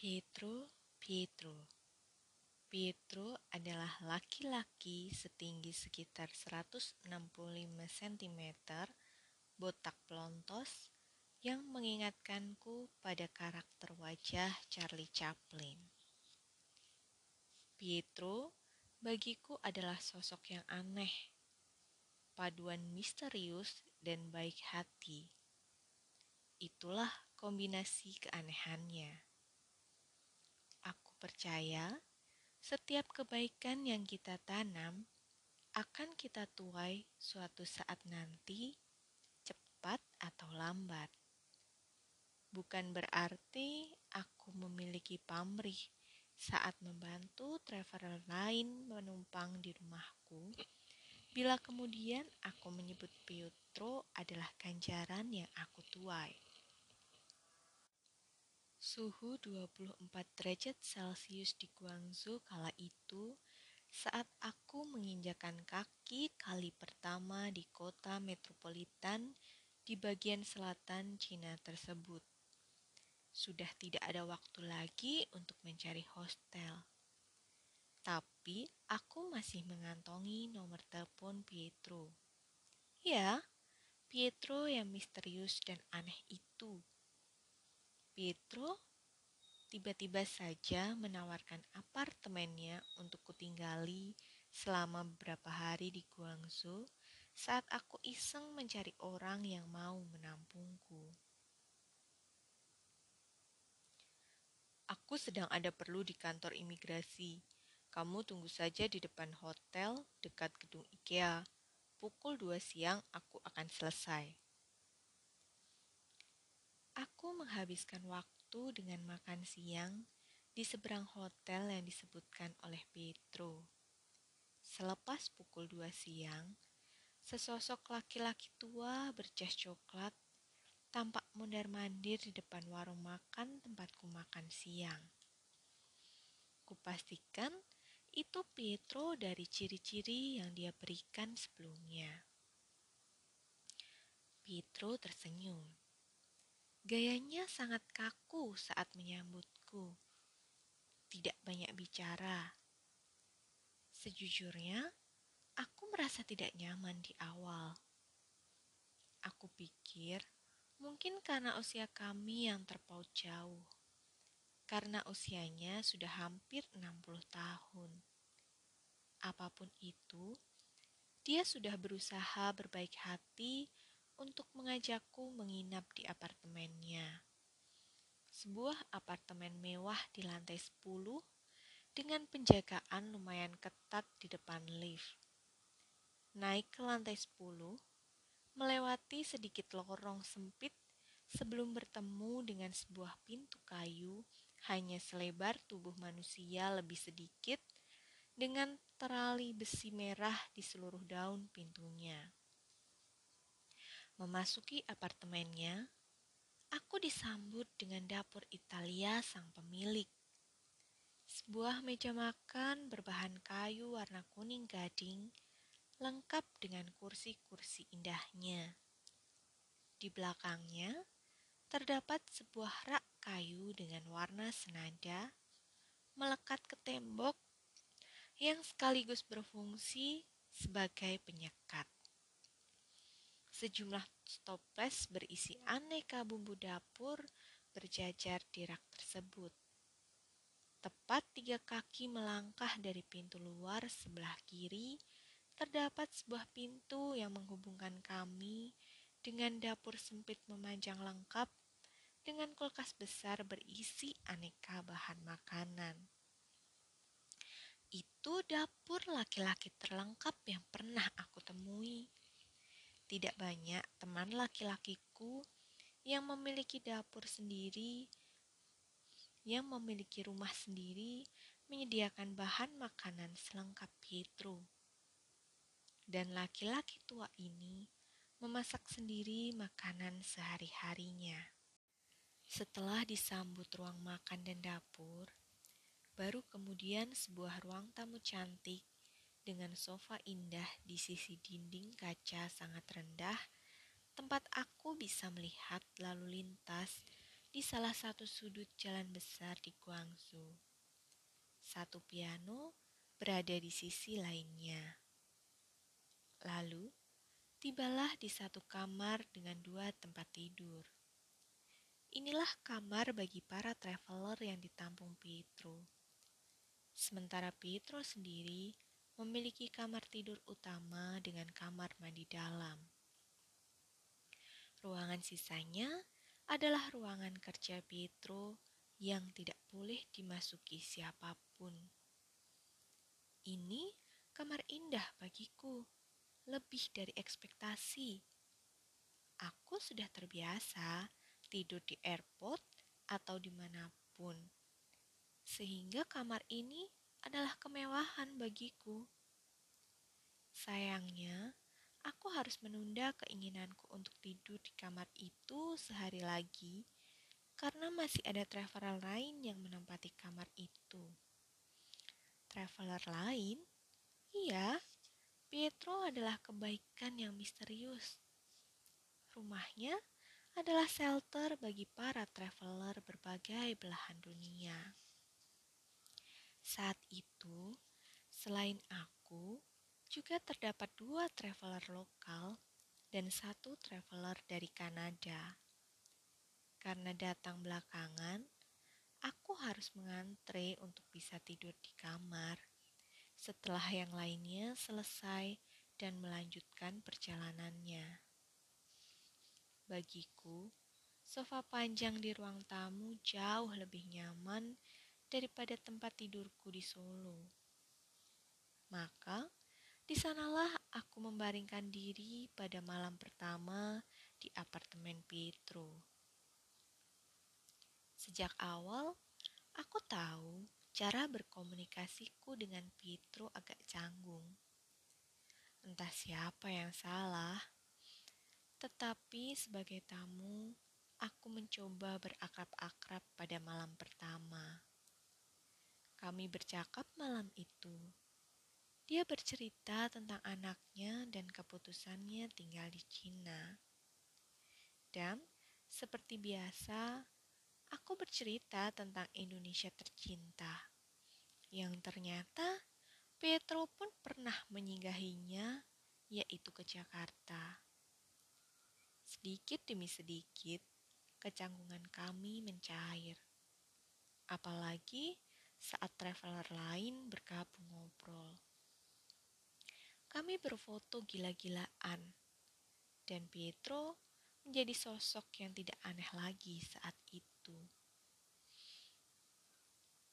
Pietro, Pietro. Pietro adalah laki-laki setinggi sekitar 165 cm, botak pelontos, yang mengingatkanku pada karakter wajah Charlie Chaplin. Pietro bagiku adalah sosok yang aneh, paduan misterius dan baik hati. Itulah kombinasi keanehannya percaya setiap kebaikan yang kita tanam akan kita tuai suatu saat nanti, cepat atau lambat. Bukan berarti aku memiliki pamrih saat membantu traveler lain menumpang di rumahku, bila kemudian aku menyebut Pietro adalah ganjaran yang aku tuai. Suhu 24 derajat Celcius di Guangzhou kala itu saat aku menginjakan kaki kali pertama di kota metropolitan di bagian selatan Cina tersebut. Sudah tidak ada waktu lagi untuk mencari hostel. Tapi aku masih mengantongi nomor telepon Pietro. Ya, Pietro yang misterius dan aneh itu Pietro tiba-tiba saja menawarkan apartemennya untuk kutinggali selama beberapa hari di Guangzhou saat aku iseng mencari orang yang mau menampungku. Aku sedang ada perlu di kantor imigrasi. Kamu tunggu saja di depan hotel dekat gedung IKEA. Pukul 2 siang aku akan selesai. Menghabiskan waktu dengan makan siang di seberang hotel yang disebutkan oleh Petro. Selepas pukul dua siang, sesosok laki-laki tua berjas coklat tampak mondar-mandir di depan warung makan tempatku makan siang. Kupastikan itu Petro dari ciri-ciri yang dia berikan sebelumnya. Petro tersenyum. Gayanya sangat kaku saat menyambutku. Tidak banyak bicara. Sejujurnya, aku merasa tidak nyaman di awal. Aku pikir mungkin karena usia kami yang terpaut jauh. Karena usianya sudah hampir 60 tahun. Apa pun itu, dia sudah berusaha berbaik hati untuk mengajakku menginap di apartemennya. Sebuah apartemen mewah di lantai 10 dengan penjagaan lumayan ketat di depan lift. Naik ke lantai 10, melewati sedikit lorong sempit sebelum bertemu dengan sebuah pintu kayu hanya selebar tubuh manusia lebih sedikit dengan terali besi merah di seluruh daun pintunya. Memasuki apartemennya, aku disambut dengan dapur Italia sang pemilik. Sebuah meja makan berbahan kayu warna kuning gading, lengkap dengan kursi-kursi indahnya. Di belakangnya, terdapat sebuah rak kayu dengan warna senada melekat ke tembok yang sekaligus berfungsi sebagai penyekat. Sejumlah stoples berisi aneka bumbu dapur berjajar di rak tersebut. Tepat tiga kaki melangkah dari pintu luar sebelah kiri, terdapat sebuah pintu yang menghubungkan kami dengan dapur sempit memanjang lengkap dengan kulkas besar berisi aneka bahan makanan. Itu dapur laki-laki terlengkap yang pernah aku temui. Tidak banyak teman laki-lakiku yang memiliki dapur sendiri, yang memiliki rumah sendiri, menyediakan bahan makanan selengkap Pietro. Dan laki-laki tua ini memasak sendiri makanan sehari-harinya. Setelah disambut ruang makan dan dapur, baru kemudian sebuah ruang tamu cantik dengan sofa indah di sisi dinding kaca sangat rendah, tempat aku bisa melihat lalu lintas di salah satu sudut jalan besar di Guangzhou. Satu piano berada di sisi lainnya. Lalu, tibalah di satu kamar dengan dua tempat tidur. Inilah kamar bagi para traveler yang ditampung Pietro. Sementara Pietro sendiri memiliki kamar tidur utama dengan kamar mandi dalam. Ruangan sisanya adalah ruangan kerja Pietro yang tidak boleh dimasuki siapa pun. Ini kamar indah bagiku, lebih dari ekspektasi. Aku sudah terbiasa tidur di airport atau di mana pun. Sehingga kamar ini adalah kemewahan bagiku. Sayangnya, aku harus menunda keinginanku untuk tidur di kamar itu sehari lagi karena masih ada traveler lain yang menempati kamar itu. Traveler lain? Iya, Pietro adalah kebaikan yang misterius. Rumahnya adalah shelter bagi para traveler berbagai belahan dunia. Saat itu, selain aku, juga terdapat dua traveler lokal dan satu traveler dari Kanada. Karena datang belakangan, aku harus mengantre untuk bisa tidur di kamar setelah yang lainnya selesai dan melanjutkan perjalanannya. Bagiku, sofa panjang di ruang tamu jauh lebih nyaman daripada tempat tidurku di Solo. Maka, di sanalah aku membaringkan diri pada malam pertama di apartemen Pietro. Sejak awal, aku tahu cara berkomunikasiku dengan Pietro agak canggung. Entah siapa yang salah, tetapi sebagai tamu, aku mencoba berakrab-akrab pada malam pertama. Kami bercakap malam itu. Dia bercerita tentang anaknya dan keputusannya tinggal di Cina. Dan seperti biasa, aku bercerita tentang Indonesia tercinta. Yang ternyata Petro pun pernah menyinggahinya, yaitu ke Jakarta. Sedikit demi sedikit, kecanggungan kami mencair. Apalagi saat traveler lain bergabung ngobrol. Kami berfoto gila-gilaan, dan Pietro menjadi sosok yang tidak aneh lagi saat itu.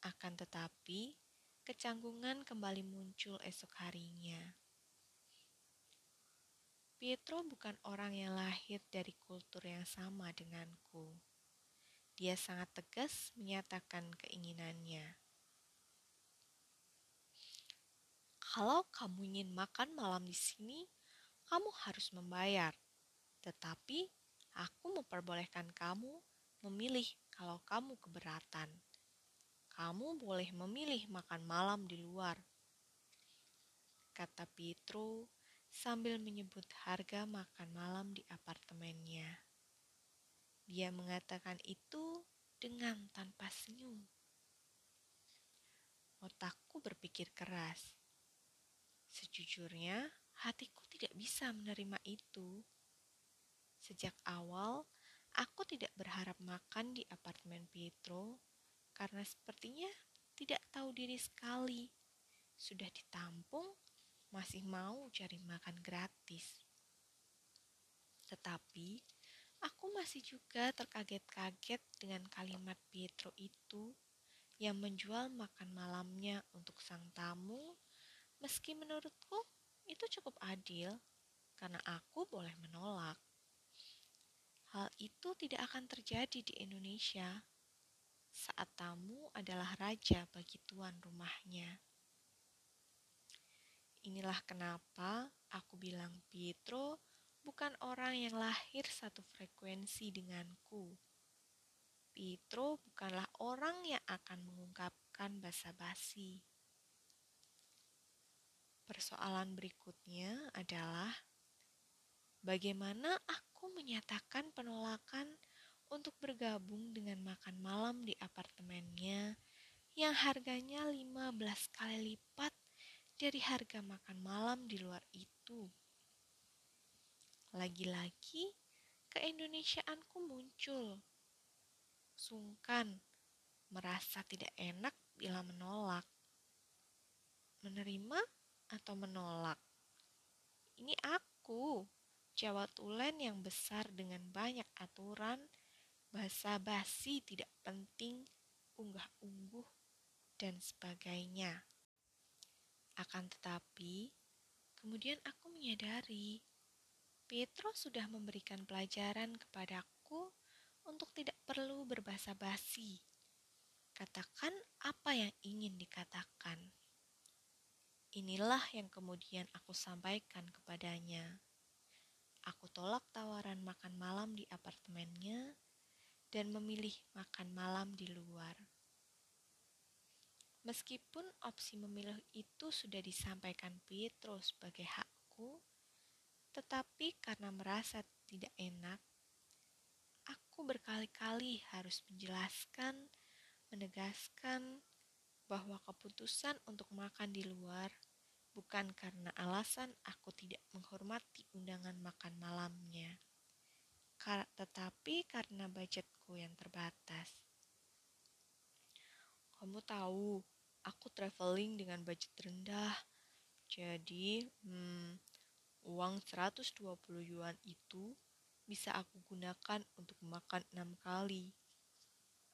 Akan tetapi, kecanggungan kembali muncul esok harinya. Pietro bukan orang yang lahir dari kultur yang sama denganku. Dia sangat tegas menyatakan keinginannya. Kalau kamu ingin makan malam di sini, kamu harus membayar. Tetapi aku memperbolehkan kamu memilih kalau kamu keberatan. Kamu boleh memilih makan malam di luar. Kata Pietro sambil menyebut harga makan malam di apartemennya. Dia mengatakan itu dengan tanpa senyum. Otakku berpikir keras. Sejujurnya, hatiku tidak bisa menerima itu. Sejak awal, aku tidak berharap makan di apartemen Pietro karena sepertinya tidak tahu diri sekali. Sudah ditampung masih mau cari makan gratis. Tetapi, aku masih juga terkaget-kaget dengan kalimat Pietro itu yang menjual makan malamnya untuk sang tamu, meski menurutku itu cukup adil karena aku boleh menolak. Hal itu tidak akan terjadi di Indonesia saat tamu adalah raja bagi tuan rumahnya. Inilah kenapa aku bilang Pietro bukan orang yang lahir satu frekuensi denganku. Pietro bukanlah orang yang akan mengungkapkan basa-basi. Persoalan berikutnya adalah bagaimana aku menyatakan penolakan untuk bergabung dengan makan malam di apartemennya yang harganya 15 kali lipat dari harga makan malam di luar itu. Lagi-lagi, keindonesiaanku muncul. Sungkan, merasa tidak enak bila menolak. Atau menolak? Ini aku, Jawa Tulen yang besar dengan banyak aturan, bahasa basi tidak penting, unggah-ungguh, dan sebagainya. Akan tetapi, kemudian aku menyadari Petro sudah memberikan pelajaran kepadaku untuk tidak perlu berbahasa basi. Katakan apa yang ingin dikatakan. Inilah yang kemudian aku sampaikan kepadanya. Aku tolak tawaran makan malam di apartemennya dan memilih makan malam di luar. Meskipun opsi memilih itu sudah disampaikan Pietro sebagai hakku, tetapi karena merasa tidak enak, aku berkali-kali harus menjelaskan, menegaskan bahwa keputusan untuk makan di luar bukan karena alasan aku tidak menghormati undangan makan malamnya, tetapi karena budgetku yang terbatas. Kamu tahu, aku traveling dengan budget rendah. Jadi, hmm, uang 120 yuan itu bisa aku gunakan untuk makan enam kali.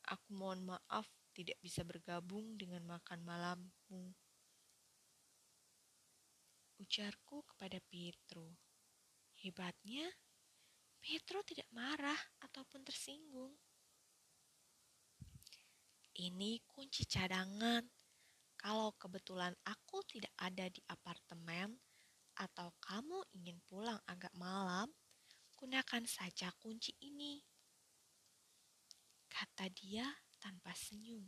Aku mohon maaf tidak bisa bergabung dengan makan malammu. Ujarku kepada Pietro. Hebatnya, Pietro tidak marah ataupun tersinggung. Ini kunci cadangan. Kalau kebetulan aku tidak ada di apartemen atau kamu ingin pulang agak malam, gunakan saja kunci ini. Kata dia tanpa senyum.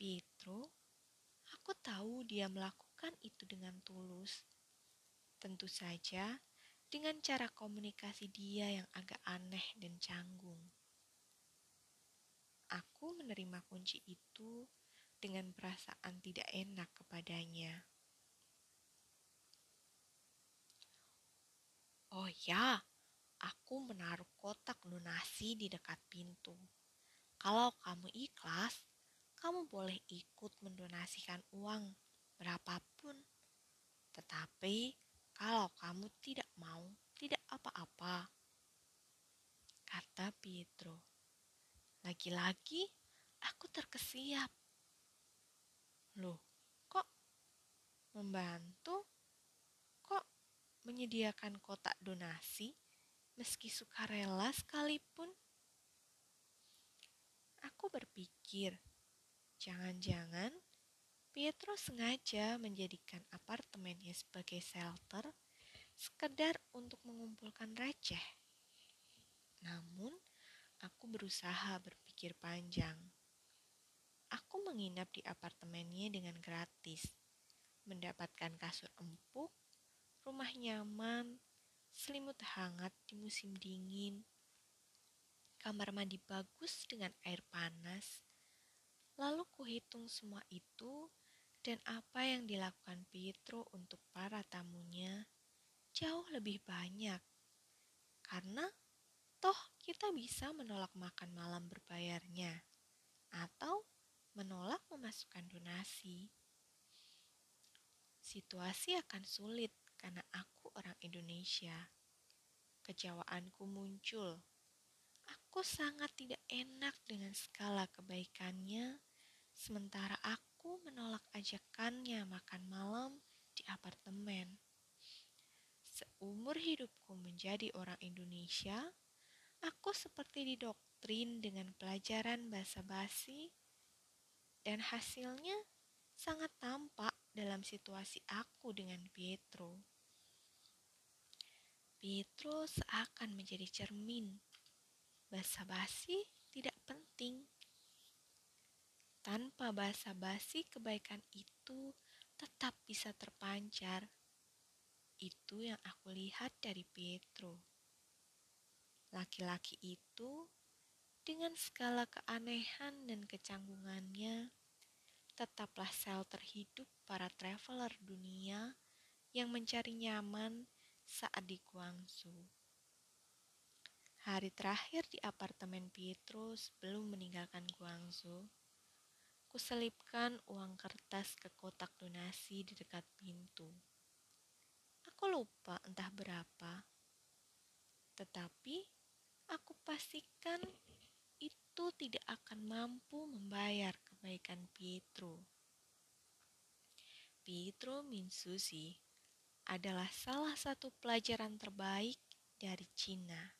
Pietro, aku tahu dia melakukan itu dengan tulus. Tentu saja dengan cara komunikasi dia yang agak aneh dan canggung. Aku menerima kunci itu dengan perasaan tidak enak kepadanya. Oh ya, aku menaruh kotak donasi di dekat pintu. Kalau kamu ikhlas, kamu boleh ikut mendonasikan uang berapapun. Tetapi kalau kamu tidak mau, tidak apa-apa. Kata Pietro. Lagi-lagi aku terkesiap. Loh, kok membantu? Kok menyediakan kotak donasi meski sukarela sekalipun? Aku berpikir, jangan-jangan Pietro sengaja menjadikan apartemennya sebagai shelter sekedar untuk mengumpulkan receh. Namun, Aku berusaha berpikir panjang. Aku menginap di apartemennya dengan gratis, mendapatkan kasur empuk, rumah nyaman, selimut hangat di musim dingin, kamar mandi bagus dengan air panas. Lalu kuhitung semua itu dan apa yang dilakukan Pietro untuk para tamunya jauh lebih banyak. Karena Toh kita bisa menolak makan malam berbayarnya atau menolak memasukkan donasi. Situasi akan sulit karena aku orang Indonesia. Kejawaanku muncul. Aku sangat tidak enak dengan skala kebaikannya, sementara aku menolak ajakannya makan malam di apartemen. Seumur hidupku menjadi orang Indonesia, Aku seperti didoktrin dengan pelajaran bahasa basi dan hasilnya sangat tampak dalam situasi aku dengan Pietro. Pietro seakan menjadi cermin. Bahasa basi tidak penting. Tanpa bahasa basi kebaikan itu tetap bisa terpancar. Itu yang aku lihat dari Pietro. Laki-laki itu dengan segala keanehan dan kecanggungannya tetaplah sel terhidup para traveler dunia yang mencari nyaman saat di Guangzhou. Hari terakhir di apartemen Pietro sebelum meninggalkan Guangzhou, kuselipkan uang kertas ke kotak donasi di dekat pintu. Aku lupa entah berapa, tetapi aku pastikan itu tidak akan mampu membayar kebaikan Pietro. Pietro Minsusi adalah salah satu pelajaran terbaik dari Cina.